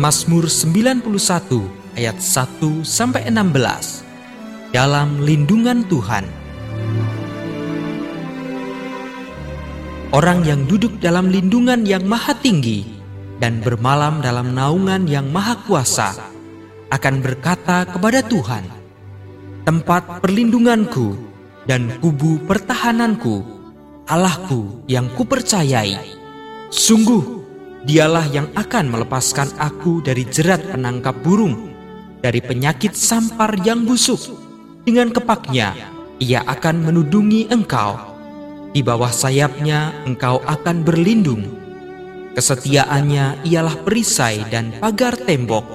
Mazmur 91 ayat 1 sampai 16. Dalam lindungan Tuhan. Orang yang duduk dalam lindungan yang maha tinggi dan bermalam dalam naungan yang maha kuasa akan berkata kepada Tuhan, Tempat perlindunganku dan kubu pertahananku, Allahku yang kupercayai. Sungguh, dialah yang akan melepaskan aku dari jerat penangkap burung, dari penyakit sampar yang busuk. Dengan kepaknya, ia akan menudungi engkau di bawah sayapnya engkau akan berlindung. Kesetiaannya ialah perisai dan pagar tembok.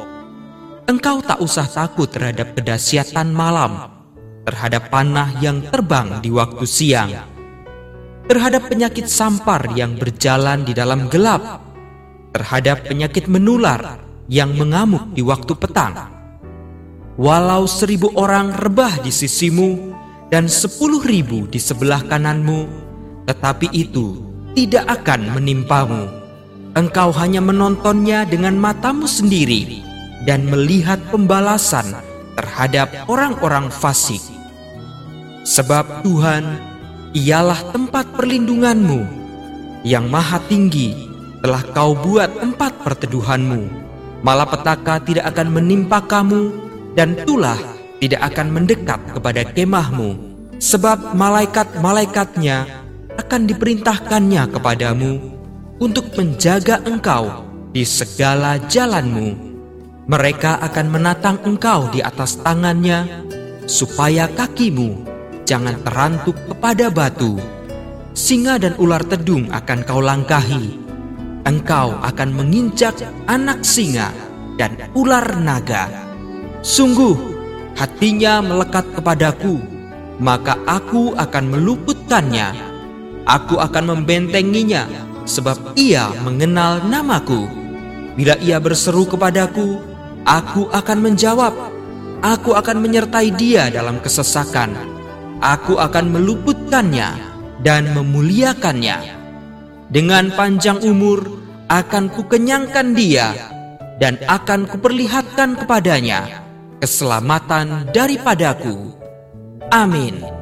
Engkau tak usah takut terhadap kedahsyatan malam, terhadap panah yang terbang di waktu siang, terhadap penyakit sampar yang berjalan di dalam gelap, terhadap penyakit menular yang mengamuk di waktu petang. Walau seribu orang rebah di sisimu dan sepuluh ribu di sebelah kananmu, tetapi itu tidak akan menimpamu. Engkau hanya menontonnya dengan matamu sendiri dan melihat pembalasan terhadap orang-orang fasik. Sebab Tuhan ialah tempat perlindunganmu yang maha tinggi telah kau buat tempat perteduhanmu. Malapetaka tidak akan menimpa kamu dan tulah tidak akan mendekat kepada kemahmu. Sebab malaikat-malaikatnya akan diperintahkannya kepadamu untuk menjaga engkau di segala jalanmu. Mereka akan menatang engkau di atas tangannya, supaya kakimu jangan terantuk kepada batu. Singa dan ular tedung akan kau langkahi. Engkau akan menginjak anak singa dan ular naga. Sungguh, hatinya melekat kepadaku, maka aku akan meluputkannya Aku akan membentenginya, sebab ia mengenal namaku. Bila ia berseru kepadaku, aku akan menjawab. Aku akan menyertai dia dalam kesesakan. Aku akan meluputkannya dan memuliakannya. Dengan panjang umur akan kukenyangkan dia dan akan kuperlihatkan kepadanya keselamatan daripadaku. Amin.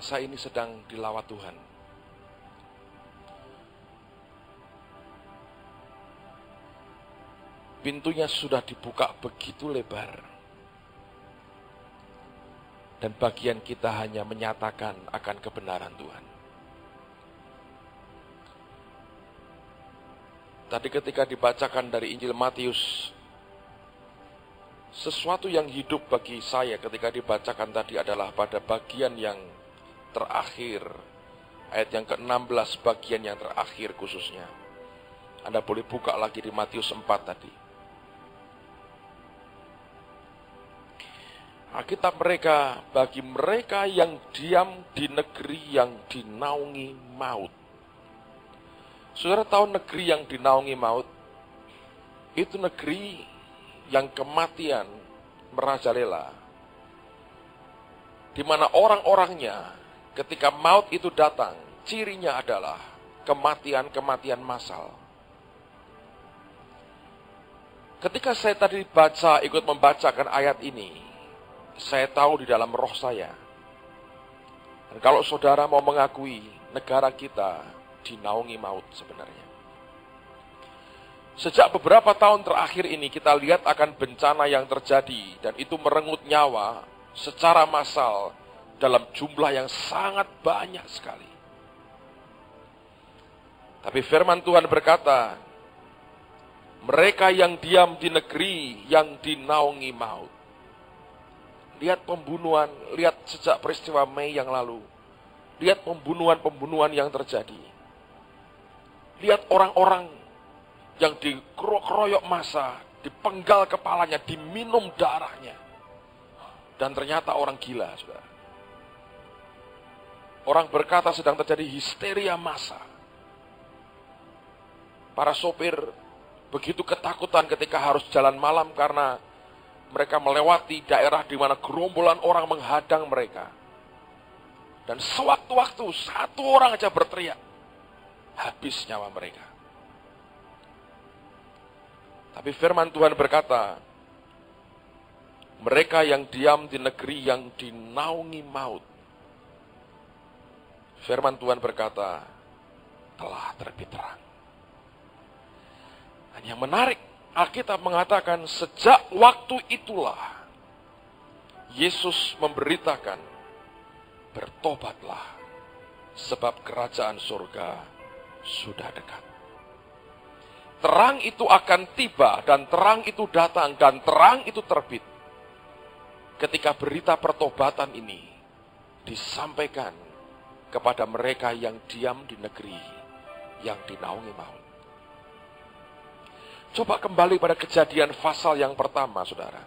Bangsa ini sedang dilawat Tuhan. Pintunya sudah dibuka begitu lebar. Dan bagian kita hanya menyatakan akan kebenaran Tuhan. Tadi ketika dibacakan dari Injil Matius, sesuatu yang hidup bagi saya ketika dibacakan tadi adalah pada bagian yang terakhir, ayat yang ke-16 bagian yang terakhir khususnya. Anda boleh buka lagi di Matius 4 tadi. Alkitab mereka bagi mereka yang diam di negeri yang dinaungi maut. Saudara tahu negeri yang dinaungi maut? Itu negeri yang kematian merajalela. Di mana orang-orangnya ketika maut itu datang, cirinya adalah kematian-kematian massal. Ketika saya tadi baca, ikut membacakan ayat ini, saya tahu di dalam roh saya. Dan kalau saudara mau mengakui negara kita dinaungi maut sebenarnya. Sejak beberapa tahun terakhir ini kita lihat akan bencana yang terjadi dan itu merenggut nyawa secara massal dalam jumlah yang sangat banyak sekali. Tapi firman Tuhan berkata, mereka yang diam di negeri yang dinaungi maut Lihat pembunuhan, lihat sejak peristiwa Mei yang lalu. Lihat pembunuhan-pembunuhan yang terjadi. Lihat orang-orang yang dikeroyok masa, dipenggal kepalanya, diminum darahnya. Dan ternyata orang gila, saudara. Orang berkata sedang terjadi histeria massa. Para sopir begitu ketakutan ketika harus jalan malam karena mereka melewati daerah di mana gerombolan orang menghadang mereka. Dan sewaktu-waktu satu orang aja berteriak, habis nyawa mereka. Tapi firman Tuhan berkata, mereka yang diam di negeri yang dinaungi maut. Firman Tuhan berkata, telah terbit terang. Dan yang menarik, Alkitab mengatakan sejak waktu itulah Yesus memberitakan bertobatlah sebab kerajaan surga sudah dekat. Terang itu akan tiba dan terang itu datang dan terang itu terbit. Ketika berita pertobatan ini disampaikan kepada mereka yang diam di negeri yang dinaungi maut. Coba kembali pada kejadian pasal yang pertama, saudara.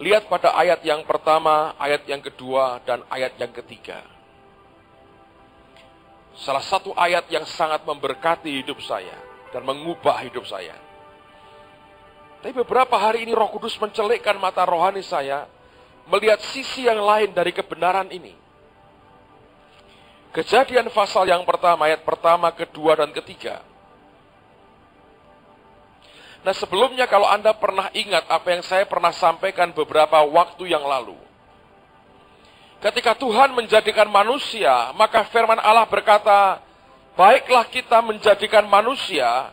Lihat pada ayat yang pertama, ayat yang kedua, dan ayat yang ketiga. Salah satu ayat yang sangat memberkati hidup saya dan mengubah hidup saya. Tapi beberapa hari ini Roh Kudus mencelikkan mata rohani saya melihat sisi yang lain dari kebenaran ini. Kejadian pasal yang pertama, ayat pertama, kedua, dan ketiga Nah sebelumnya kalau Anda pernah ingat apa yang saya pernah sampaikan beberapa waktu yang lalu. Ketika Tuhan menjadikan manusia, maka firman Allah berkata, Baiklah kita menjadikan manusia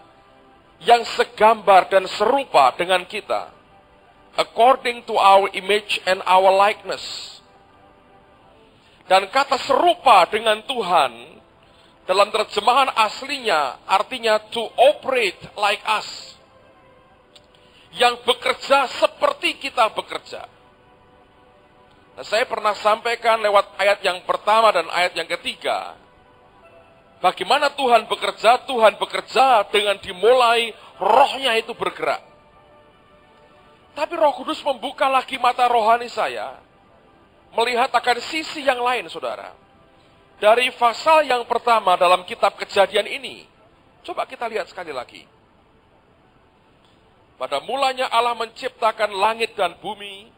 yang segambar dan serupa dengan kita. According to our image and our likeness. Dan kata serupa dengan Tuhan, dalam terjemahan aslinya artinya to operate like us yang bekerja seperti kita bekerja. Nah, saya pernah sampaikan lewat ayat yang pertama dan ayat yang ketiga. Bagaimana Tuhan bekerja? Tuhan bekerja dengan dimulai rohnya itu bergerak. Tapi roh kudus membuka lagi mata rohani saya. Melihat akan sisi yang lain, saudara. Dari pasal yang pertama dalam kitab kejadian ini. Coba kita lihat sekali lagi. Pada mulanya Allah menciptakan langit dan bumi.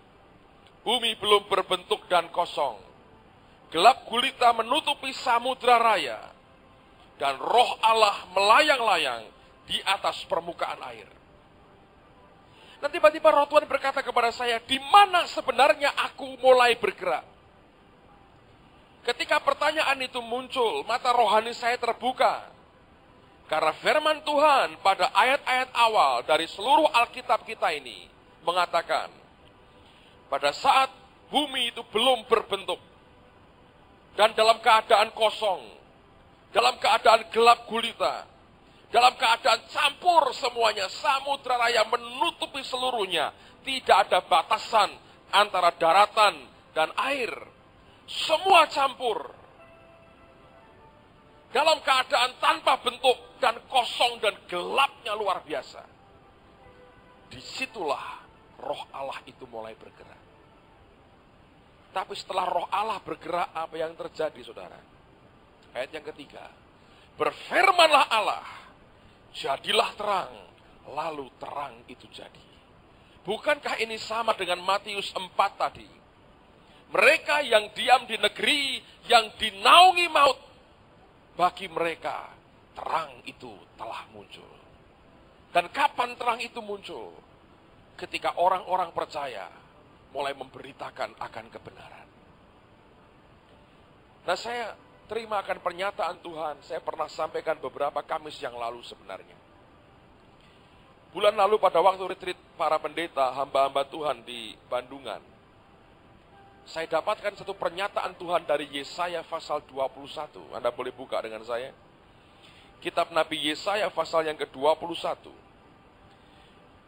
Bumi belum berbentuk dan kosong. Gelap gulita menutupi samudra raya. Dan roh Allah melayang-layang di atas permukaan air. Nanti tiba-tiba roh Tuhan berkata kepada saya, di mana sebenarnya aku mulai bergerak? Ketika pertanyaan itu muncul, mata rohani saya terbuka. Karena firman Tuhan pada ayat-ayat awal dari seluruh Alkitab kita ini mengatakan, pada saat bumi itu belum berbentuk, dan dalam keadaan kosong, dalam keadaan gelap gulita, dalam keadaan campur semuanya, samudra raya menutupi seluruhnya, tidak ada batasan antara daratan dan air. Semua campur. Dalam keadaan tanpa bentuk dan kosong dan gelapnya luar biasa. Di situlah roh Allah itu mulai bergerak. Tapi setelah roh Allah bergerak, apa yang terjadi saudara? Ayat yang ketiga. Berfirmanlah Allah, jadilah terang, lalu terang itu jadi. Bukankah ini sama dengan Matius 4 tadi? Mereka yang diam di negeri yang dinaungi maut, bagi mereka terang itu telah muncul. Dan kapan terang itu muncul? Ketika orang-orang percaya mulai memberitakan akan kebenaran. Nah saya terima akan pernyataan Tuhan, saya pernah sampaikan beberapa Kamis yang lalu sebenarnya. Bulan lalu pada waktu retreat para pendeta, hamba-hamba Tuhan di Bandungan, saya dapatkan satu pernyataan Tuhan dari Yesaya pasal 21. Anda boleh buka dengan saya. Kitab Nabi Yesaya pasal yang ke-21.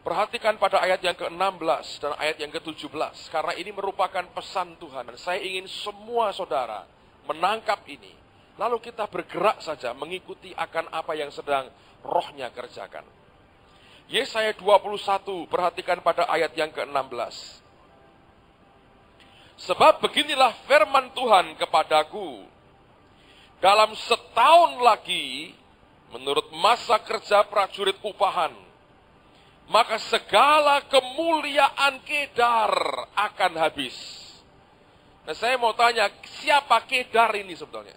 Perhatikan pada ayat yang ke-16 dan ayat yang ke-17. Karena ini merupakan pesan Tuhan. Dan saya ingin semua saudara menangkap ini. Lalu kita bergerak saja mengikuti akan apa yang sedang rohnya kerjakan. Yesaya 21, perhatikan pada ayat yang ke-16. Sebab beginilah firman Tuhan kepadaku. Dalam setahun lagi, menurut masa kerja prajurit upahan, maka segala kemuliaan Kedar akan habis. Nah saya mau tanya, siapa Kedar ini sebetulnya?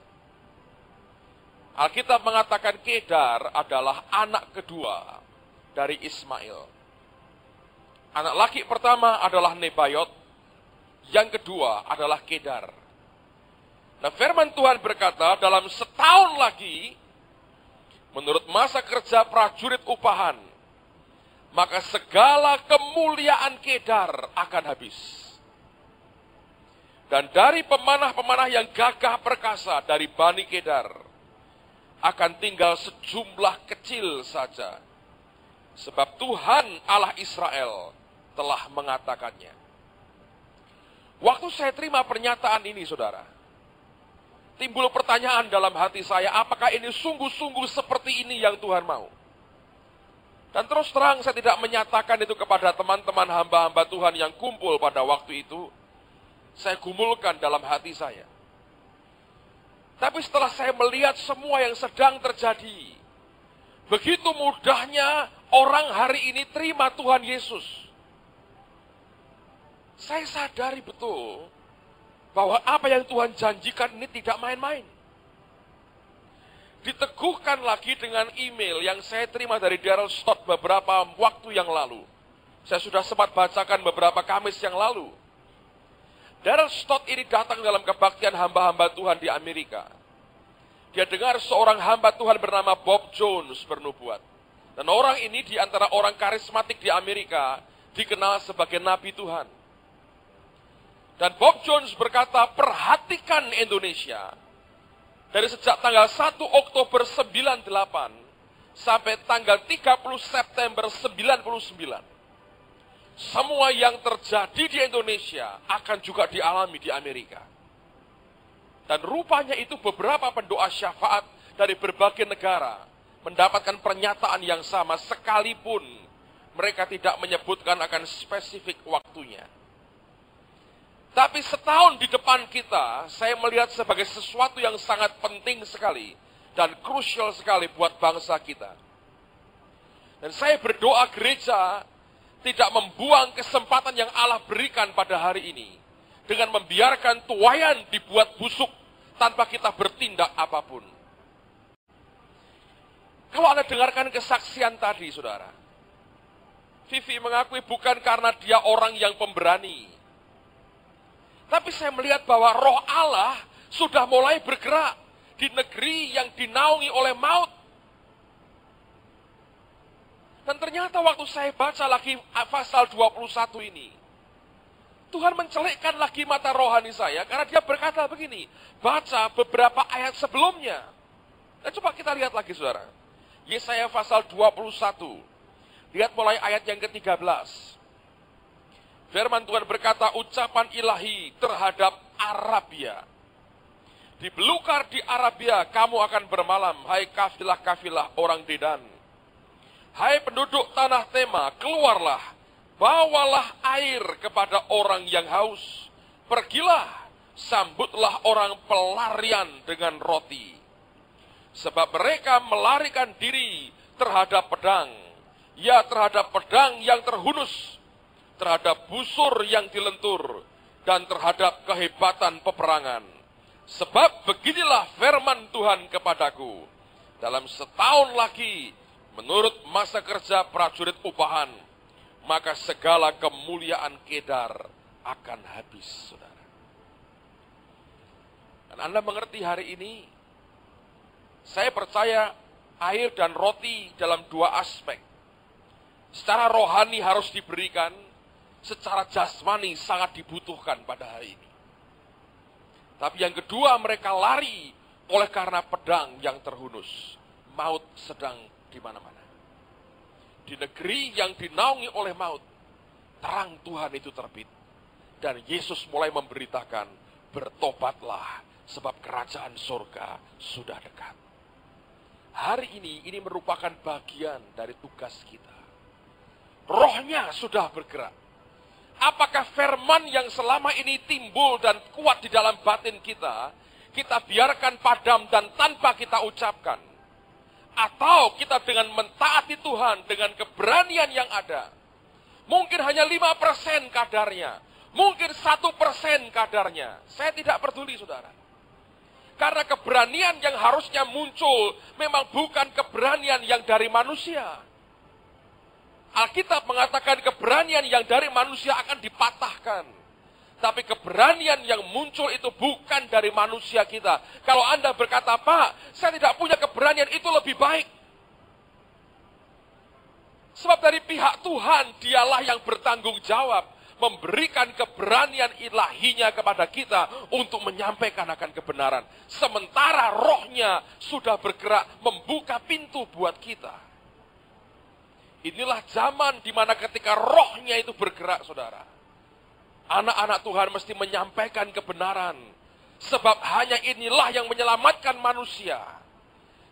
Alkitab mengatakan Kedar adalah anak kedua dari Ismail. Anak laki pertama adalah Nebayot, yang kedua adalah Kedar. Nah firman Tuhan berkata dalam setahun lagi, menurut masa kerja prajurit upahan, maka segala kemuliaan Kedar akan habis. Dan dari pemanah-pemanah yang gagah perkasa dari Bani Kedar, akan tinggal sejumlah kecil saja. Sebab Tuhan Allah Israel telah mengatakannya. Waktu saya terima pernyataan ini, saudara, timbul pertanyaan dalam hati saya, apakah ini sungguh-sungguh seperti ini yang Tuhan mau? Dan terus terang saya tidak menyatakan itu kepada teman-teman hamba-hamba Tuhan yang kumpul pada waktu itu. Saya gumulkan dalam hati saya. Tapi setelah saya melihat semua yang sedang terjadi, begitu mudahnya orang hari ini terima Tuhan Yesus. Saya sadari betul bahwa apa yang Tuhan janjikan ini tidak main-main. Diteguhkan lagi dengan email yang saya terima dari Daryl Stott beberapa waktu yang lalu. Saya sudah sempat bacakan beberapa Kamis yang lalu. Daryl Stott ini datang dalam kebaktian hamba-hamba Tuhan di Amerika. Dia dengar seorang hamba Tuhan bernama Bob Jones bernubuat. Dan orang ini di antara orang karismatik di Amerika dikenal sebagai nabi Tuhan. Dan Bob Jones berkata, perhatikan Indonesia. Dari sejak tanggal 1 Oktober 98 sampai tanggal 30 September 99. Semua yang terjadi di Indonesia akan juga dialami di Amerika. Dan rupanya itu beberapa pendoa syafaat dari berbagai negara mendapatkan pernyataan yang sama sekalipun mereka tidak menyebutkan akan spesifik waktunya. Tapi setahun di depan kita, saya melihat sebagai sesuatu yang sangat penting sekali dan krusial sekali buat bangsa kita. Dan saya berdoa gereja tidak membuang kesempatan yang Allah berikan pada hari ini dengan membiarkan tuayan dibuat busuk tanpa kita bertindak apa pun. Kalau Anda dengarkan kesaksian tadi, saudara, Vivi mengakui bukan karena dia orang yang pemberani, tapi saya melihat bahwa roh Allah sudah mulai bergerak di negeri yang dinaungi oleh maut. Dan ternyata waktu saya baca lagi pasal 21 ini, Tuhan mencelikkan lagi mata rohani saya karena dia berkata begini, baca beberapa ayat sebelumnya. Dan coba kita lihat lagi saudara. Yesaya pasal 21. Lihat mulai ayat yang ke-13. Firman Tuhan berkata ucapan ilahi terhadap Arabia. Di belukar di Arabia kamu akan bermalam, hai kafilah-kafilah orang Dedan Hai penduduk tanah tema, keluarlah, bawalah air kepada orang yang haus. Pergilah, sambutlah orang pelarian dengan roti. Sebab mereka melarikan diri terhadap pedang, ya terhadap pedang yang terhunus, terhadap busur yang dilentur, dan terhadap kehebatan peperangan. Sebab beginilah firman Tuhan kepadaku, dalam setahun lagi Menurut masa kerja prajurit upahan, maka segala kemuliaan Kedar akan habis, saudara. Dan Anda mengerti hari ini, saya percaya air dan roti dalam dua aspek. Secara rohani harus diberikan, secara jasmani sangat dibutuhkan pada hari ini. Tapi yang kedua mereka lari oleh karena pedang yang terhunus. Maut sedang di mana-mana. Di negeri yang dinaungi oleh maut, terang Tuhan itu terbit. Dan Yesus mulai memberitakan, bertobatlah sebab kerajaan surga sudah dekat. Hari ini, ini merupakan bagian dari tugas kita. Rohnya sudah bergerak. Apakah firman yang selama ini timbul dan kuat di dalam batin kita, kita biarkan padam dan tanpa kita ucapkan? Atau kita dengan mentaati Tuhan dengan keberanian yang ada. Mungkin hanya 5% kadarnya. Mungkin satu persen kadarnya. Saya tidak peduli saudara. Karena keberanian yang harusnya muncul memang bukan keberanian yang dari manusia. Alkitab mengatakan keberanian yang dari manusia akan dipatahkan. Tapi keberanian yang muncul itu bukan dari manusia kita. Kalau Anda berkata, Pak, saya tidak punya keberanian, itu lebih baik. Sebab dari pihak Tuhan, dialah yang bertanggung jawab memberikan keberanian ilahinya kepada kita untuk menyampaikan akan kebenaran. Sementara rohnya sudah bergerak membuka pintu buat kita. Inilah zaman di mana ketika rohnya itu bergerak, saudara Anak-anak Tuhan mesti menyampaikan kebenaran. Sebab hanya inilah yang menyelamatkan manusia.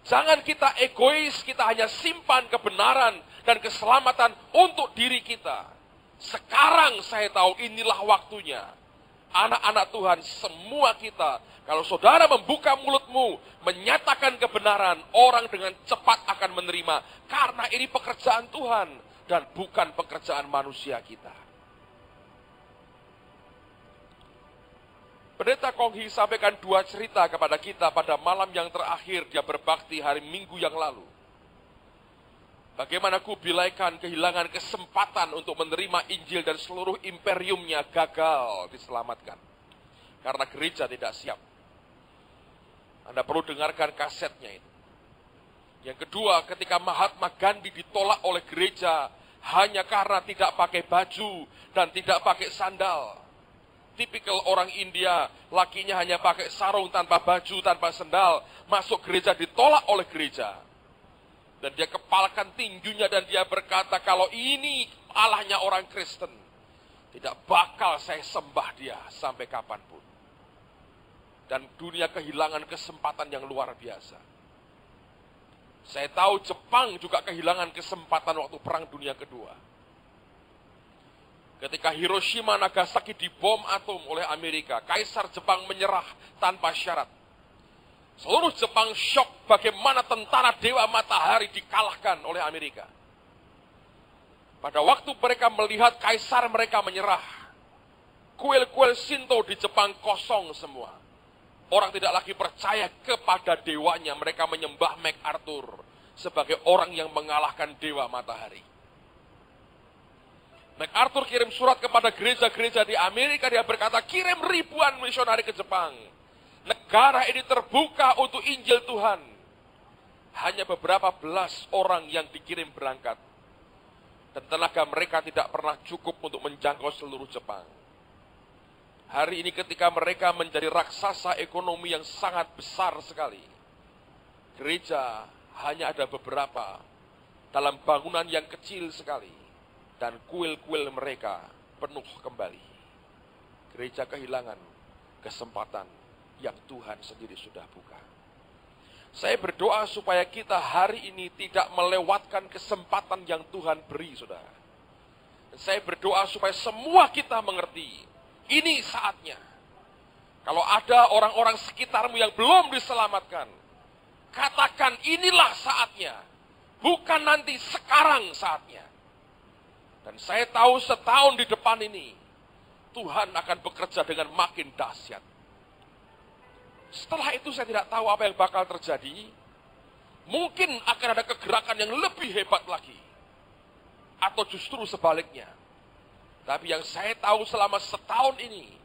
Jangan kita egois, kita hanya simpan kebenaran dan keselamatan untuk diri kita. Sekarang saya tahu inilah waktunya. Anak-anak Tuhan, semua kita, kalau saudara membuka mulutmu, menyatakan kebenaran, orang dengan cepat akan menerima. Karena ini pekerjaan Tuhan dan bukan pekerjaan manusia kita. Pendeta Konghi sampaikan dua cerita kepada kita pada malam yang terakhir dia berbakti hari Minggu yang lalu. Bagaimana kubilaikan kehilangan kesempatan untuk menerima Injil dan seluruh imperiumnya gagal diselamatkan. Karena gereja tidak siap. Anda perlu dengarkan kasetnya itu. Yang kedua, ketika Mahatma Gandhi ditolak oleh gereja hanya karena tidak pakai baju dan tidak pakai sandal tipikal orang India, lakinya hanya pakai sarung tanpa baju, tanpa sendal, masuk gereja ditolak oleh gereja. Dan dia kepalkan tinjunya dan dia berkata, kalau ini Allahnya orang Kristen, tidak bakal saya sembah dia sampai kapan pun. Dan dunia kehilangan kesempatan yang luar biasa. Saya tahu Jepang juga kehilangan kesempatan waktu Perang Dunia Kedua Ketika Hiroshima Nagasaki dibom atom oleh Amerika, Kaisar Jepang menyerah tanpa syarat. Seluruh Jepang shock bagaimana tentara Dewa Matahari dikalahkan oleh Amerika. Pada waktu mereka melihat kaisar mereka menyerah, kuil-kuil Shinto di Jepang kosong semua. Orang tidak lagi percaya kepada dewanya, mereka menyembah MacArthur sebagai orang yang mengalahkan Dewa Matahari. MacArthur kirim surat kepada gereja-gereja di Amerika, dia berkata, kirim ribuan misionari ke Jepang. Negara ini terbuka untuk Injil Tuhan. Hanya beberapa belas orang yang dikirim berangkat. Dan tenaga mereka tidak pernah cukup untuk menjangkau seluruh Jepang. Hari ini ketika mereka menjadi raksasa ekonomi yang sangat besar sekali. Gereja hanya ada beberapa dalam bangunan yang kecil sekali. Dan kuil-kuil mereka penuh kembali. Gereja kehilangan kesempatan yang Tuhan sendiri sudah buka. Saya berdoa supaya kita hari ini tidak melewatkan kesempatan yang Tuhan beri, saudara. Saya berdoa supaya semua kita mengerti, ini saatnya. Kalau ada orang-orang sekitarmu yang belum diselamatkan, katakan inilah saatnya. Bukan nanti, sekarang saatnya. Dan saya tahu setahun di depan ini, Tuhan akan bekerja dengan makin dahsyat. Setelah itu saya tidak tahu apa yang bakal terjadi. Mungkin akan ada kegerakan yang lebih hebat lagi. Atau justru sebaliknya. Tapi yang saya tahu selama setahun ini,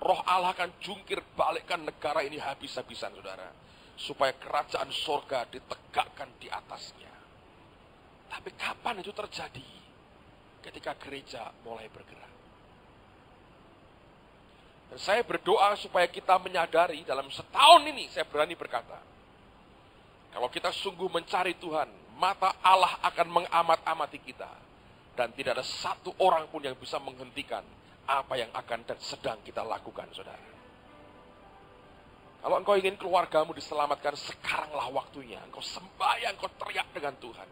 roh Allah akan jungkir balikkan negara ini habis-habisan, saudara. Supaya kerajaan sorga ditegakkan di atasnya. Tapi kapan itu terjadi? Ketika gereja mulai bergerak. Dan saya berdoa supaya kita menyadari dalam setahun ini, saya berani berkata, kalau kita sungguh mencari Tuhan, mata Allah akan mengamat-amati kita. Dan tidak ada satu orang pun yang bisa menghentikan apa yang akan dan sedang kita lakukan, saudara. Kalau engkau ingin keluargamu diselamatkan, sekaranglah waktunya. Engkau sembahyang, engkau teriak dengan Tuhan.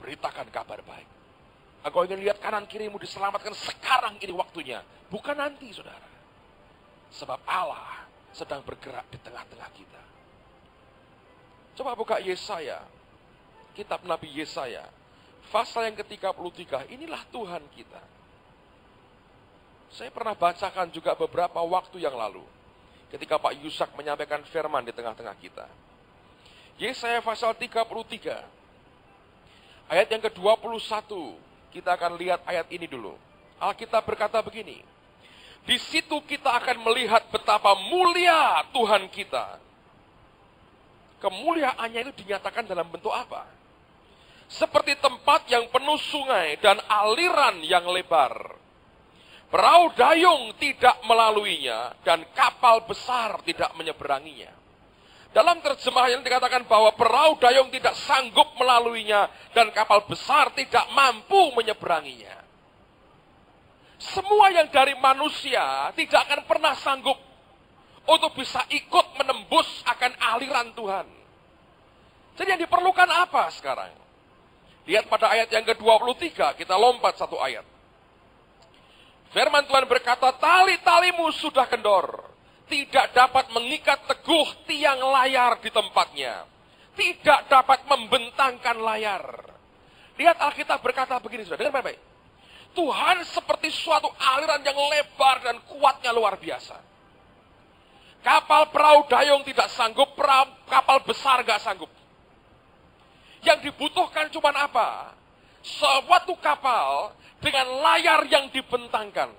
Beritakan kabar baik. Engkau ingin lihat kanan kirimu diselamatkan, sekarang ini waktunya. Bukan nanti, saudara. Sebab Allah sedang bergerak di tengah-tengah kita. Coba buka Yesaya. Kitab Nabi Yesaya. Pasal yang ke-33. Inilah Tuhan kita. Saya pernah bacakan juga beberapa waktu yang lalu. Ketika Pak Yusak menyampaikan firman di tengah-tengah kita. Yesaya pasal 33. Ayat yang ke-21. Kita akan lihat ayat ini dulu. Alkitab berkata begini. Di situ kita akan melihat betapa mulia Tuhan kita. Kemuliaannya itu dinyatakan dalam bentuk apa? Seperti tempat yang penuh sungai dan aliran yang lebar. Perahu dayung tidak melaluinya dan kapal besar tidak menyeberanginya. Dalam terjemahan yang dikatakan bahwa perahu dayung tidak sanggup melaluinya dan kapal besar tidak mampu menyeberanginya. Semua yang dari manusia tidak akan pernah sanggup untuk bisa ikut menembus akan aliran Tuhan. Jadi yang diperlukan apa sekarang? Lihat pada ayat yang ke-23, kita lompat satu ayat. Firman Tuhan berkata, tali-talimu sudah kendor. Tidak dapat mengikat teguh tiang layar di tempatnya. Tidak dapat membentangkan layar. Lihat Alkitab berkata begini, sudah dengar baik-baik. Tuhan seperti suatu aliran yang lebar dan kuatnya luar biasa. Kapal perahu dayung tidak sanggup, perahu, kapal besar gak sanggup. Yang dibutuhkan cuma apa? Suatu kapal dengan layar yang dibentangkan.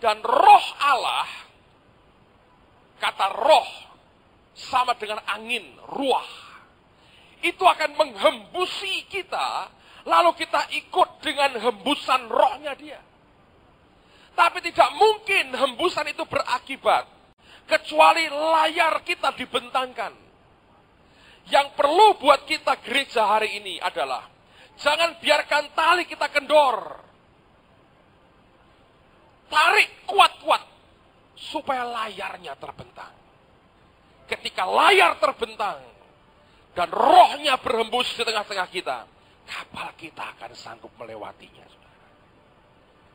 Dan roh Allah, kata roh, sama dengan angin, ruah. Itu akan menghembusi kita Lalu kita ikut dengan hembusan rohnya dia. Tapi tidak mungkin hembusan itu berakibat. Kecuali layar kita dibentangkan. Yang perlu buat kita gereja hari ini adalah. Jangan biarkan tali kita kendor. Tarik kuat-kuat. Supaya layarnya terbentang. Ketika layar terbentang. Dan rohnya berhembus di tengah-tengah kita kapal kita akan sanggup melewatinya.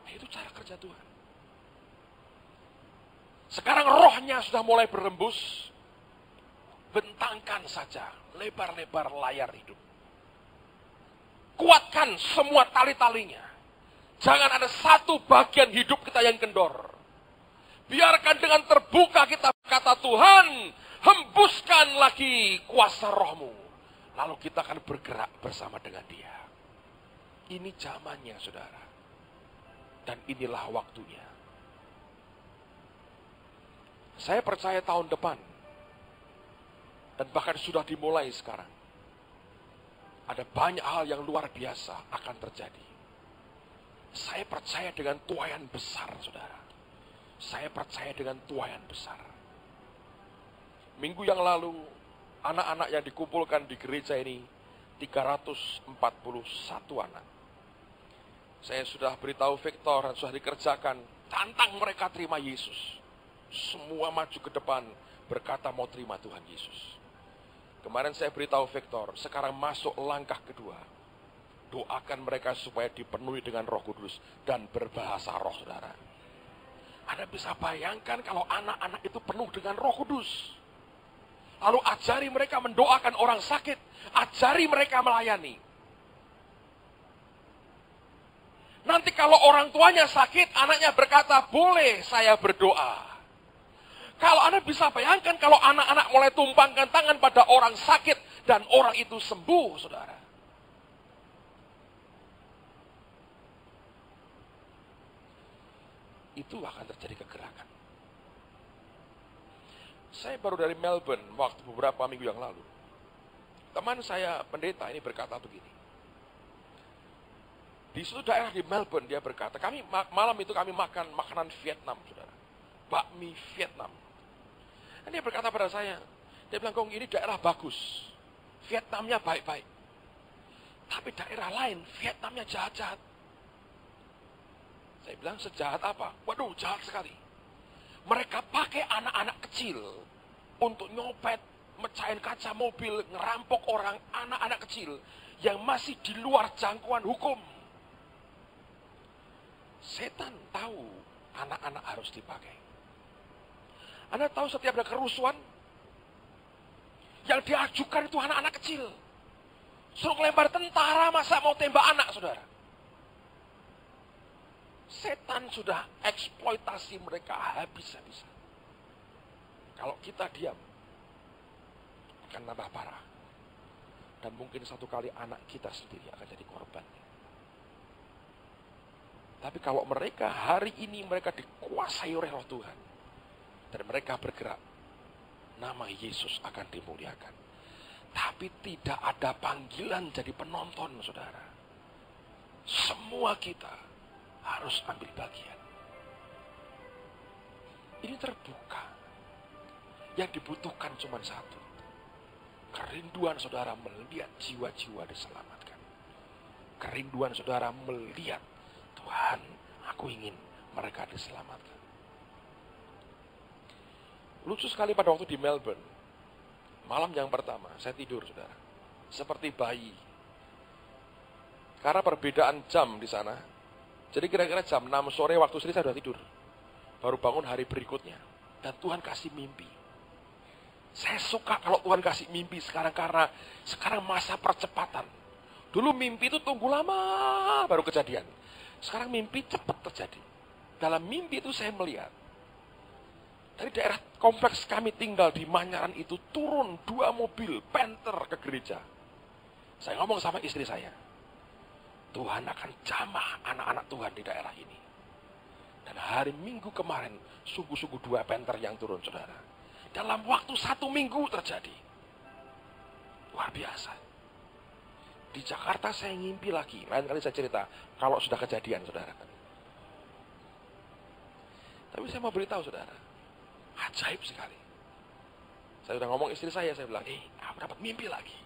Nah, itu cara kerja Tuhan. Sekarang rohnya sudah mulai berembus. Bentangkan saja lebar-lebar layar hidup. Kuatkan semua tali-talinya. Jangan ada satu bagian hidup kita yang kendor. Biarkan dengan terbuka kita kata Tuhan, hembuskan lagi kuasa rohmu Lalu kita akan bergerak bersama dengan dia. Ini zamannya, saudara. Dan inilah waktunya. Saya percaya tahun depan, dan bahkan sudah dimulai sekarang, ada banyak hal yang luar biasa akan terjadi. Saya percaya dengan tuayan besar, saudara. Saya percaya dengan tuayan besar. Minggu yang lalu, anak-anak yang dikumpulkan di gereja ini 341 anak. Saya sudah beritahu Victor dan sudah dikerjakan, tantang mereka terima Yesus. Semua maju ke depan berkata mau terima Tuhan Yesus. Kemarin saya beritahu Victor, sekarang masuk langkah kedua. Doakan mereka supaya dipenuhi dengan roh kudus dan berbahasa roh saudara. Anda bisa bayangkan kalau anak-anak itu penuh dengan roh kudus. Lalu ajari mereka mendoakan orang sakit. Ajari mereka melayani. Nanti kalau orang tuanya sakit, anaknya berkata, boleh saya berdoa. Kalau Anda bisa bayangkan kalau anak-anak mulai tumpangkan tangan pada orang sakit dan orang itu sembuh, saudara. Itu akan terjadi kegerakan. Saya baru dari Melbourne waktu beberapa minggu yang lalu. Teman saya pendeta ini berkata begini. Di suatu daerah di Melbourne dia berkata, kami malam itu kami makan makanan Vietnam, saudara. Bakmi Vietnam. Dan dia berkata pada saya, dia bilang, kong ini daerah bagus. Vietnamnya baik-baik. Tapi daerah lain, Vietnamnya jahat-jahat. Saya bilang, sejahat apa? Waduh, jahat sekali. Mereka pakai anak-anak kecil untuk nyopet, mecahin kaca mobil, ngerampok orang, anak-anak kecil yang masih di luar jangkauan hukum. Setan tahu anak-anak harus dipakai. Anda tahu setiap ada kerusuhan, yang diajukan itu anak-anak kecil. Suruh lempar tentara, masa mau tembak anak, saudara? Setan sudah eksploitasi mereka habis-habisan. Kalau kita diam, akan nambah parah. Dan mungkin satu kali anak kita sendiri akan jadi korban. Tapi kalau mereka hari ini mereka dikuasai oleh roh Tuhan. Dan mereka bergerak. Nama Yesus akan dimuliakan. Tapi tidak ada panggilan jadi penonton saudara. Semua kita harus ambil bagian. Ini terbuka. Yang dibutuhkan cuma satu. Kerinduan saudara melihat jiwa-jiwa diselamatkan. Kerinduan saudara melihat Tuhan, aku ingin mereka diselamatkan. Lucu sekali pada waktu di Melbourne. Malam yang pertama, saya tidur, saudara. Seperti bayi. Karena perbedaan jam di sana, jadi kira-kira jam 6 sore waktu sini saya sudah tidur. Baru bangun hari berikutnya. Dan Tuhan kasih mimpi. Saya suka kalau Tuhan kasih mimpi sekarang karena sekarang masa percepatan. Dulu mimpi itu tunggu lama baru kejadian. Sekarang mimpi cepat terjadi. Dalam mimpi itu saya melihat. Dari daerah kompleks kami tinggal di Manyaran itu turun dua mobil Panther ke gereja. Saya ngomong sama istri saya. Tuhan akan jamah anak-anak Tuhan di daerah ini. Dan hari Minggu kemarin, sungguh-sungguh dua penter yang turun, saudara. Dalam waktu satu minggu terjadi. Luar biasa. Di Jakarta saya ngimpi lagi. Lain kali saya cerita, kalau sudah kejadian, saudara. Tapi saya mau beritahu, saudara. Ajaib sekali. Saya sudah ngomong istri saya, saya bilang, eh, aku dapat mimpi lagi.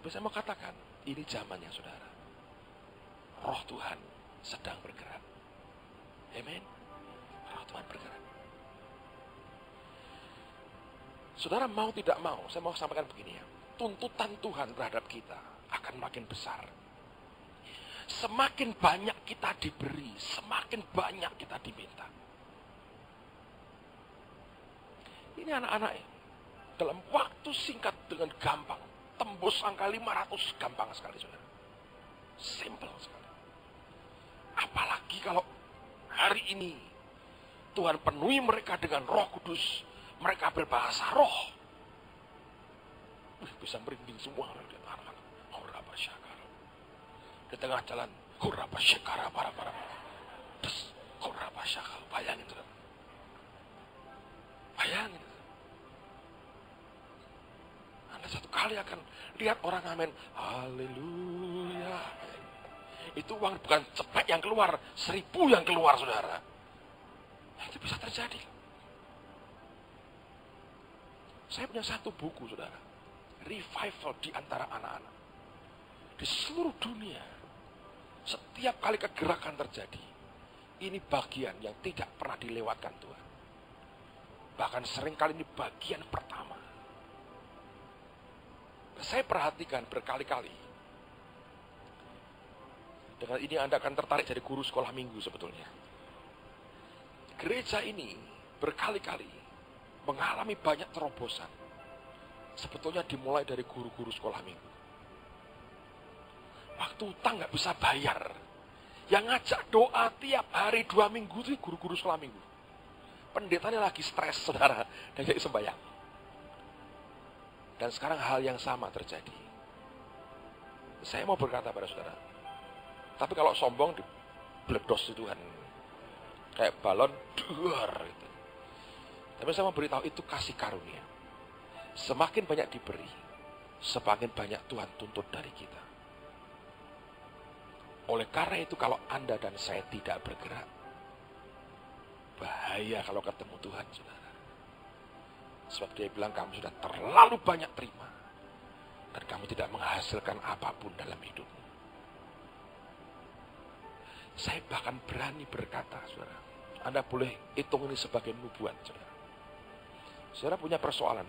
Tapi saya mau katakan, ini zamannya saudara. Roh Tuhan sedang bergerak. Amin. Roh Tuhan bergerak. Saudara mau tidak mau, saya mau sampaikan begini ya. Tuntutan Tuhan terhadap kita akan makin besar. Semakin banyak kita diberi, semakin banyak kita diminta. Ini anak-anak dalam waktu singkat dengan gampang tembus angka 500 gampang sekali saudara. Simple sekali. Apalagi kalau hari ini Tuhan penuhi mereka dengan roh kudus. Mereka berbahasa roh. Wih, bisa merinding semua orang. Hurraba syakara. Di tengah jalan, hurraba syakara para para. Terus, hurraba syakara. Bayangin. Bayangin. Anda satu kali akan lihat orang amin. Haleluya. Itu uang bukan cepet yang keluar, seribu yang keluar saudara. Itu bisa terjadi. Saya punya satu buku saudara. Revival di antara anak-anak. Di seluruh dunia. Setiap kali kegerakan terjadi. Ini bagian yang tidak pernah dilewatkan Tuhan. Bahkan sering kali ini bagian pertama. Saya perhatikan berkali-kali. Dengan ini Anda akan tertarik jadi guru sekolah minggu sebetulnya. Gereja ini berkali-kali mengalami banyak terobosan. Sebetulnya dimulai dari guru-guru sekolah minggu. Waktu utang nggak bisa bayar. Yang ngajak doa tiap hari dua minggu itu guru-guru sekolah minggu. Pendetanya lagi stres, saudara. Dan jadi sembahyang. Dan sekarang hal yang sama terjadi. Saya mau berkata pada saudara. Tapi kalau sombong, bledos itu kan. Kayak balon, duar. Gitu. Tapi saya mau beritahu itu kasih karunia. Semakin banyak diberi, semakin banyak Tuhan tuntut dari kita. Oleh karena itu kalau Anda dan saya tidak bergerak, bahaya kalau ketemu Tuhan, saudara. Sebab dia bilang kamu sudah terlalu banyak terima. Dan kamu tidak menghasilkan apa pun dalam hidupmu. Saya bahkan berani berkata, saudara. Anda boleh hitung ini sebagai nubuat, saudara. Saudara punya persoalan.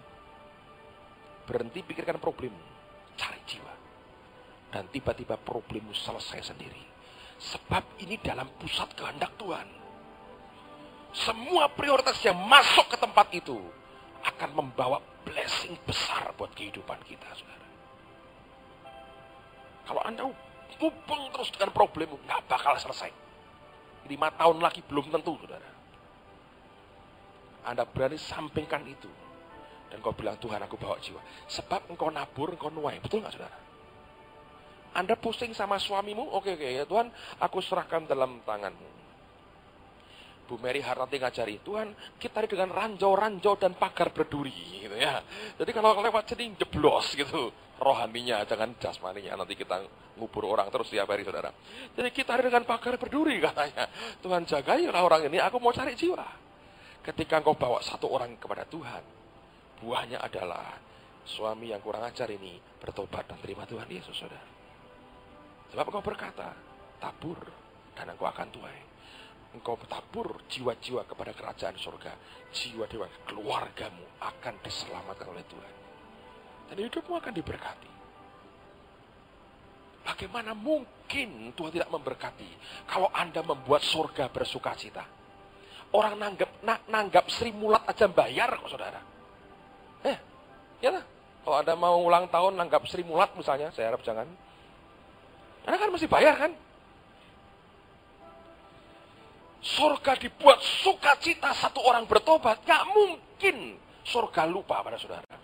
Berhenti pikirkan problemmu. Cari jiwa. Dan tiba-tiba problemmu selesai sendiri. Sebab ini dalam pusat kehendak Tuhan. Semua prioritas yang masuk ke tempat itu akan membawa blessing besar buat kehidupan kita, saudara. Kalau Anda hubung terus dengan problemmu, nggak bakal selesai. Lima tahun lagi belum tentu, saudara. Anda berani sampingkan itu. Dan kau bilang, Tuhan aku bawa jiwa. Sebab engkau nabur, engkau nuai. Betul nggak saudara? Anda pusing sama suamimu, oke oke ya Tuhan, aku serahkan dalam tanganmu. Bu Mary Hartanti ngajari, Tuhan kita dengan ranjau-ranjau dan pagar berduri gitu ya. Jadi kalau lewat sini jeblos gitu rohaninya, jangan jasmaninya. Nanti kita ngubur orang terus tiap hari saudara. Jadi kita dengan pagar berduri katanya. Tuhan jagailah orang ini, aku mau cari jiwa. Ketika engkau bawa satu orang kepada Tuhan, buahnya adalah suami yang kurang ajar ini bertobat dan terima Tuhan Yesus saudara. Sebab engkau berkata, tabur dan engkau akan tuai engkau tabur jiwa-jiwa kepada kerajaan surga. Jiwa dewa keluargamu akan diselamatkan oleh Tuhan. Dan hidupmu akan diberkati. Bagaimana mungkin Tuhan tidak memberkati kalau Anda membuat surga bersuka cita? Orang nanggap, na, nanggap Sri Mulat aja bayar kok saudara. Eh, ya lah. Kalau Anda mau ulang tahun nanggap Sri Mulat misalnya, saya harap jangan. Anda kan mesti bayar kan? Surga dibuat sukacita satu orang bertobat, gak mungkin surga lupa pada saudara.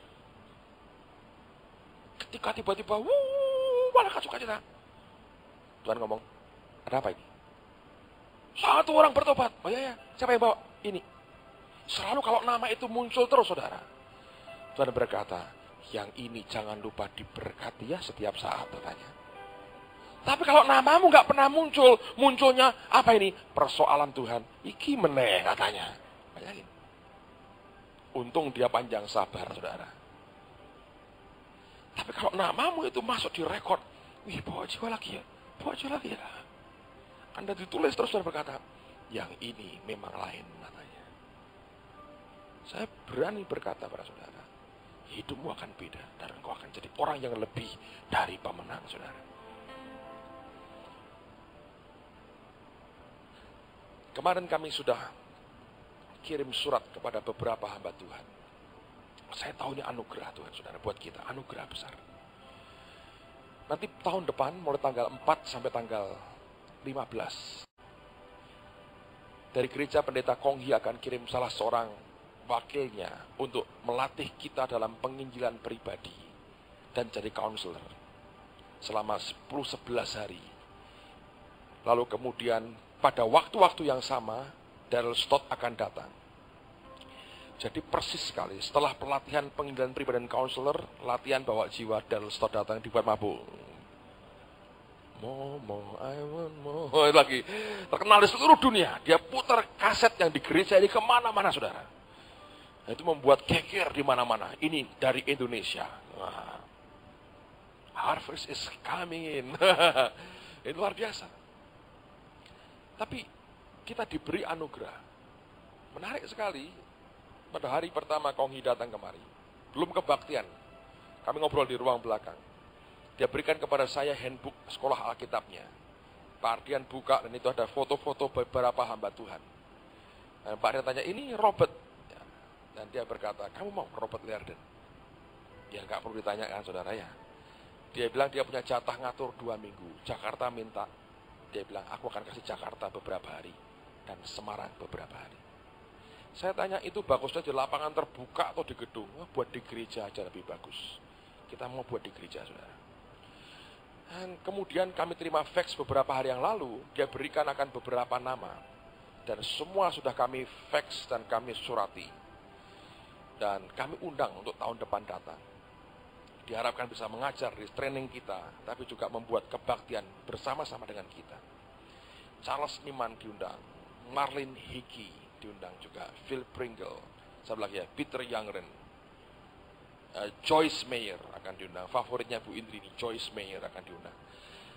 Ketika tiba-tiba, wuh, malaikat sukacita. Tuhan ngomong, ada apa ini? Satu orang bertobat. Oh iya ya, siapa yang bawa? Ini. Selalu kalau nama itu muncul terus saudara. Tuhan berkata, yang ini jangan lupa diberkati ya setiap saat katanya. Tapi kalau namamu nggak pernah muncul, munculnya apa ini? Persoalan Tuhan. Iki meneh katanya. Bayangin. Untung dia panjang sabar, saudara. Tapi kalau namamu itu masuk di rekod, wih bawa jiwa lagi ya, bawa jiwa lagi ya. Anda ditulis terus dan berkata, yang ini memang lain katanya. Saya berani berkata pada saudara, hidupmu akan beda dan engkau akan jadi orang yang lebih dari pemenang saudara. Kemarin kami sudah kirim surat kepada beberapa hamba Tuhan. Saya tahu ini anugerah Tuhan, saudara, buat kita. Anugerah besar. Nanti tahun depan, mulai tanggal 4 sampai tanggal 15. Dari gereja pendeta Konghi akan kirim salah seorang wakilnya untuk melatih kita dalam penginjilan pribadi dan jadi counselor selama 10-11 hari. Lalu kemudian pada waktu-waktu yang sama, Daryl Stott akan datang. Jadi persis sekali, setelah pelatihan pengindahan pribadi dan counselor, latihan bawa jiwa dan setelah datang dibuat mabuk. Mo, mo, I want more. Lagi terkenal di seluruh dunia. Dia putar kaset yang di gereja ini ke mana-mana, saudara. Itu membuat keker di mana-mana. Ini dari Indonesia. Nah, harvest is coming in. ini luar biasa. Tapi kita diberi anugerah. Menarik sekali. Pada hari pertama Konghi datang kemari. Belum kebaktian. Kami ngobrol di ruang belakang. Dia berikan kepada saya handbook sekolah Alkitabnya. Pak Ardian buka dan itu ada foto-foto beberapa hamba Tuhan. Dan Pak Ardian tanya, ini Robert. Ya. Dan dia berkata, kamu mau Robert Liarden? Ya nggak perlu ditanyakan saudara ya. Dia bilang dia punya jatah ngatur dua minggu. Jakarta minta. Dia bilang, aku akan kasih Jakarta beberapa hari. Dan Semarang beberapa hari. Saya tanya itu bagusnya di lapangan terbuka atau di gedung? Wah, buat di gereja aja lebih bagus. Kita mau buat di gereja, saudara. Dan kemudian kami terima fax beberapa hari yang lalu, dia berikan akan beberapa nama. Dan semua sudah kami fax dan kami surati. Dan kami undang untuk tahun depan datang. Diharapkan bisa mengajar di training kita, tapi juga membuat kebaktian bersama-sama dengan kita. Charles Niman diundang, Marlin Hickey, diundang juga Phil Pringle satu lagi ya? Peter Youngren. Uh, Joyce Mayer akan diundang favoritnya Bu Indri ini Joyce Mayer akan diundang.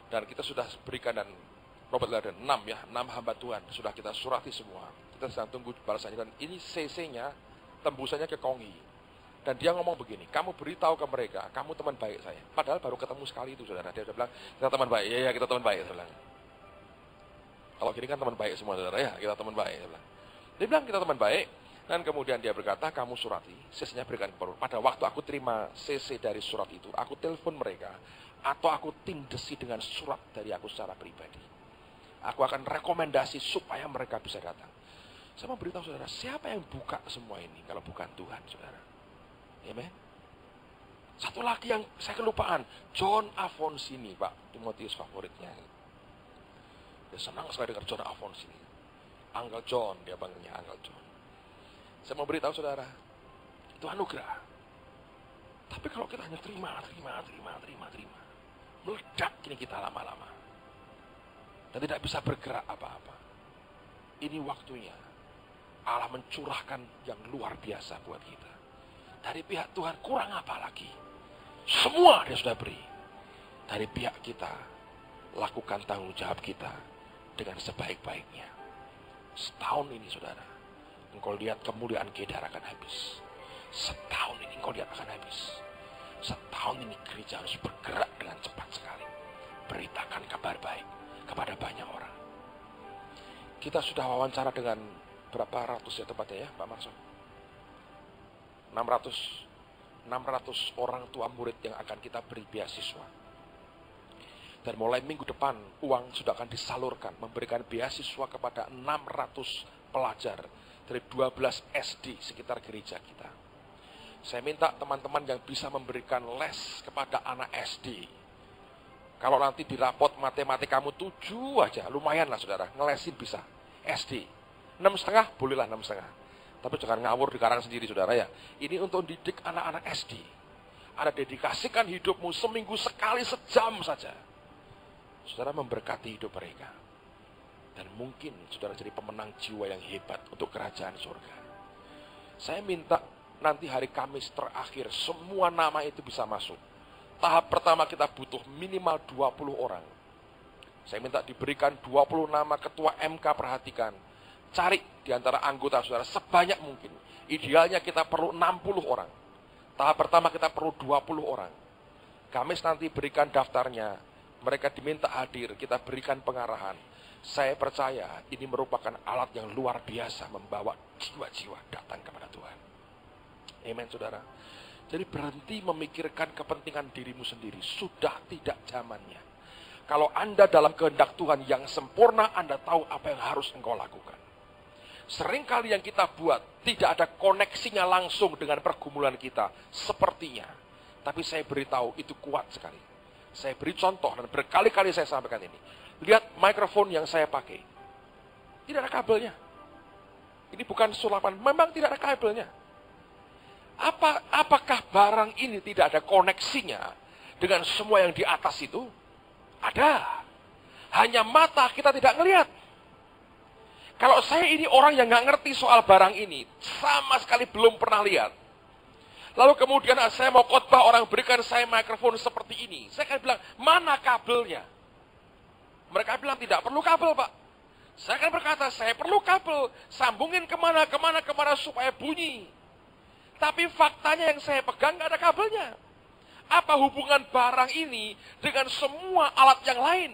Dan kita sudah berikan dan Robert Laden 6 ya 6 hamba Tuhan sudah kita surati semua. Kita sedang tunggu balasannya dan ini CC-nya tembusannya ke Kongi dan dia ngomong begini, kamu beritahu ke mereka, kamu teman baik saya. Padahal baru ketemu sekali itu, saudara. Dia sudah bilang, kita teman baik. Ya, ya kita teman baik, saudara. Kalau gini kan teman baik semua, saudara. Ya, kita teman baik. Saudara. Dia bilang kita teman baik. Dan kemudian dia berkata, kamu surati. CC-nya berikan kepada Pada waktu aku terima CC dari surat itu, aku telepon mereka. Atau aku tindesi dengan surat dari aku secara pribadi. Aku akan rekomendasi supaya mereka bisa datang. Saya mau beritahu saudara, siapa yang buka semua ini kalau bukan Tuhan, saudara? Amen. Satu lagi yang saya kelupaan, John Afonsini, Pak, Timotius favoritnya. Dia senang sekali dengar John Afonsini. Uncle John, dia panggilnya Uncle John. Saya mau beritahu saudara, itu anugerah. Tapi kalau kita hanya terima, terima, terima, terima, terima, meledak ini kita lama-lama. Dan tidak bisa bergerak apa-apa. Ini waktunya Allah mencurahkan yang luar biasa buat kita. Dari pihak Tuhan kurang apa lagi? Semua dia sudah beri. Dari pihak kita, lakukan tanggung jawab kita dengan sebaik-baiknya. Setahun ini saudara, engkau lihat kemuliaan Kedar akan habis. Setahun ini engkau lihat akan habis. Setahun ini gereja harus bergerak dengan cepat sekali. Beritakan kabar baik kepada banyak orang. Kita sudah wawancara dengan berapa ratus ya tepatnya ya Pak Marson? 600 600 orang tua murid yang akan kita beri beasiswa dan mulai minggu depan uang sudah akan disalurkan memberikan beasiswa kepada 600 pelajar dari 12 SD sekitar gereja kita. Saya minta teman-teman yang bisa memberikan les kepada anak SD. Kalau nanti di rapot matematika kamu 7 aja, lumayan lah saudara, ngelesin bisa. SD. 6 setengah, bolehlah 6 setengah. Tapi jangan ngawur di karang sendiri saudara ya. Ini untuk didik anak-anak SD. Ada dedikasikan hidupmu seminggu sekali sejam saja saudara memberkati hidup mereka. Dan mungkin saudara jadi pemenang jiwa yang hebat untuk kerajaan surga. Saya minta nanti hari Kamis terakhir semua nama itu bisa masuk. Tahap pertama kita butuh minimal 20 orang. Saya minta diberikan 20 nama ketua MK perhatikan. Cari di antara anggota saudara sebanyak mungkin. Idealnya kita perlu 60 orang. Tahap pertama kita perlu 20 orang. Kamis nanti berikan daftarnya mereka diminta hadir, kita berikan pengarahan. Saya percaya ini merupakan alat yang luar biasa membawa jiwa-jiwa datang kepada Tuhan. Amen, saudara. Jadi berhenti memikirkan kepentingan dirimu sendiri. Sudah tidak zamannya. Kalau Anda dalam kehendak Tuhan yang sempurna, Anda tahu apa yang harus engkau lakukan. Seringkali yang kita buat tidak ada koneksinya langsung dengan pergumulan kita. Sepertinya. Tapi saya beritahu itu kuat sekali. Saya beri contoh dan berkali-kali saya sampaikan ini. Lihat mikrofon yang saya pakai. Tidak ada kabelnya. Ini bukan sulapan, memang tidak ada kabelnya. Apa, apakah barang ini tidak ada koneksinya dengan semua yang di atas itu? Ada. Hanya mata kita tidak ngelihat. Kalau saya ini orang yang nggak ngerti soal barang ini, sama sekali belum pernah lihat. Lalu kemudian saya mau khotbah orang berikan saya mikrofon seperti ini. Saya akan bilang, mana kabelnya? Mereka bilang tidak perlu kabel pak. Saya akan berkata, saya perlu kabel. Sambungin ke mana, ke mana, ke mana supaya bunyi. Tapi faktanya yang saya pegang nggak ada kabelnya. Apa hubungan barang ini dengan semua alat yang lain?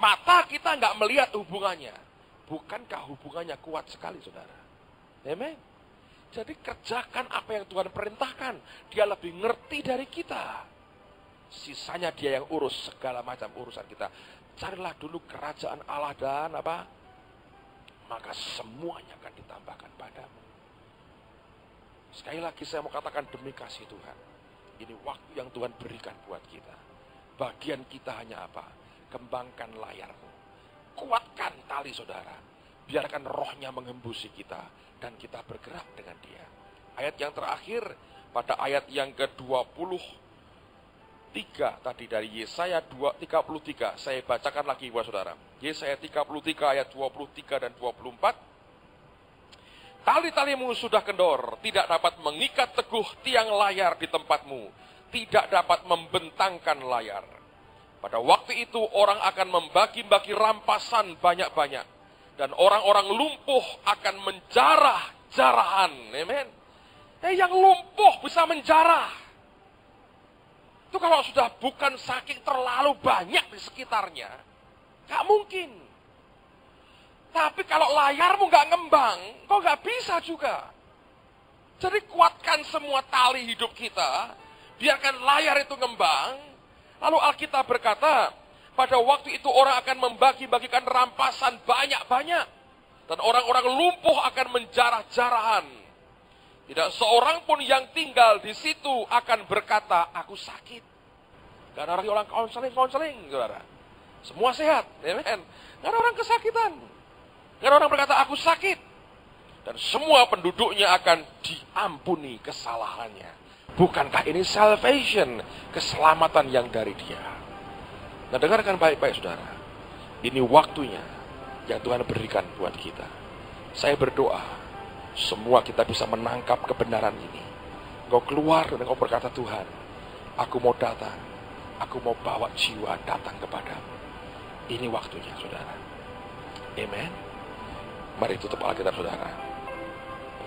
Mata kita nggak melihat hubungannya. Bukankah hubungannya kuat sekali, saudara? Amen. Jadi kerjakan apa yang Tuhan perintahkan. Dia lebih ngerti dari kita. Sisanya dia yang urus segala macam urusan kita. Carilah dulu kerajaan Allah dan apa? Maka semuanya akan ditambahkan padamu. Sekali lagi saya mau katakan demi kasih Tuhan. Ini waktu yang Tuhan berikan buat kita. Bagian kita hanya apa? Kembangkan layarmu Kuatkan tali saudara. Biarkan rohnya mengembusi kita. Dan kita bergerak dengan dia. Ayat yang terakhir pada ayat yang ke-23 tadi dari Yesaya 33 saya bacakan lagi buat saudara. Yesaya 33 ayat 23 dan 24. Tali-talimu sudah kendor, tidak dapat mengikat teguh tiang layar di tempatmu, tidak dapat membentangkan layar. Pada waktu itu orang akan membagi-bagi rampasan banyak-banyak. Dan orang-orang lumpuh akan menjarah jarahan. Amen. Eh, yang lumpuh bisa menjarah. Itu kalau sudah bukan saking terlalu banyak di sekitarnya. Gak mungkin. Tapi kalau layarmu gak ngembang, kok gak bisa juga. Jadi kuatkan semua tali hidup kita. Biarkan layar itu ngembang Lalu Alkitab berkata, pada waktu itu orang akan membagi-bagikan rampasan banyak-banyak. Dan orang-orang lumpuh akan menjarah-jarahan. Tidak seorang pun yang tinggal di situ akan berkata, aku sakit. Gak ada orang konseling-konseling, saudara. Semua sehat, amen. Gak ada orang kesakitan. Gak ada orang berkata, aku sakit. Dan semua penduduknya akan diampuni kesalahannya. Bukankah ini salvation, keselamatan yang dari dia? Nah dengarkan baik-baik saudara. Ini waktunya yang Tuhan berikan buat kita. Saya berdoa, semua kita bisa menangkap kebenaran ini. Engkau keluar dan engkau berkata Tuhan, aku mau datang, aku mau bawa jiwa datang kepadamu. Ini waktunya saudara. Amen. Mari tutup Alkitab saudara.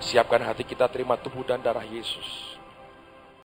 Siapkan hati kita terima tubuh dan darah Yesus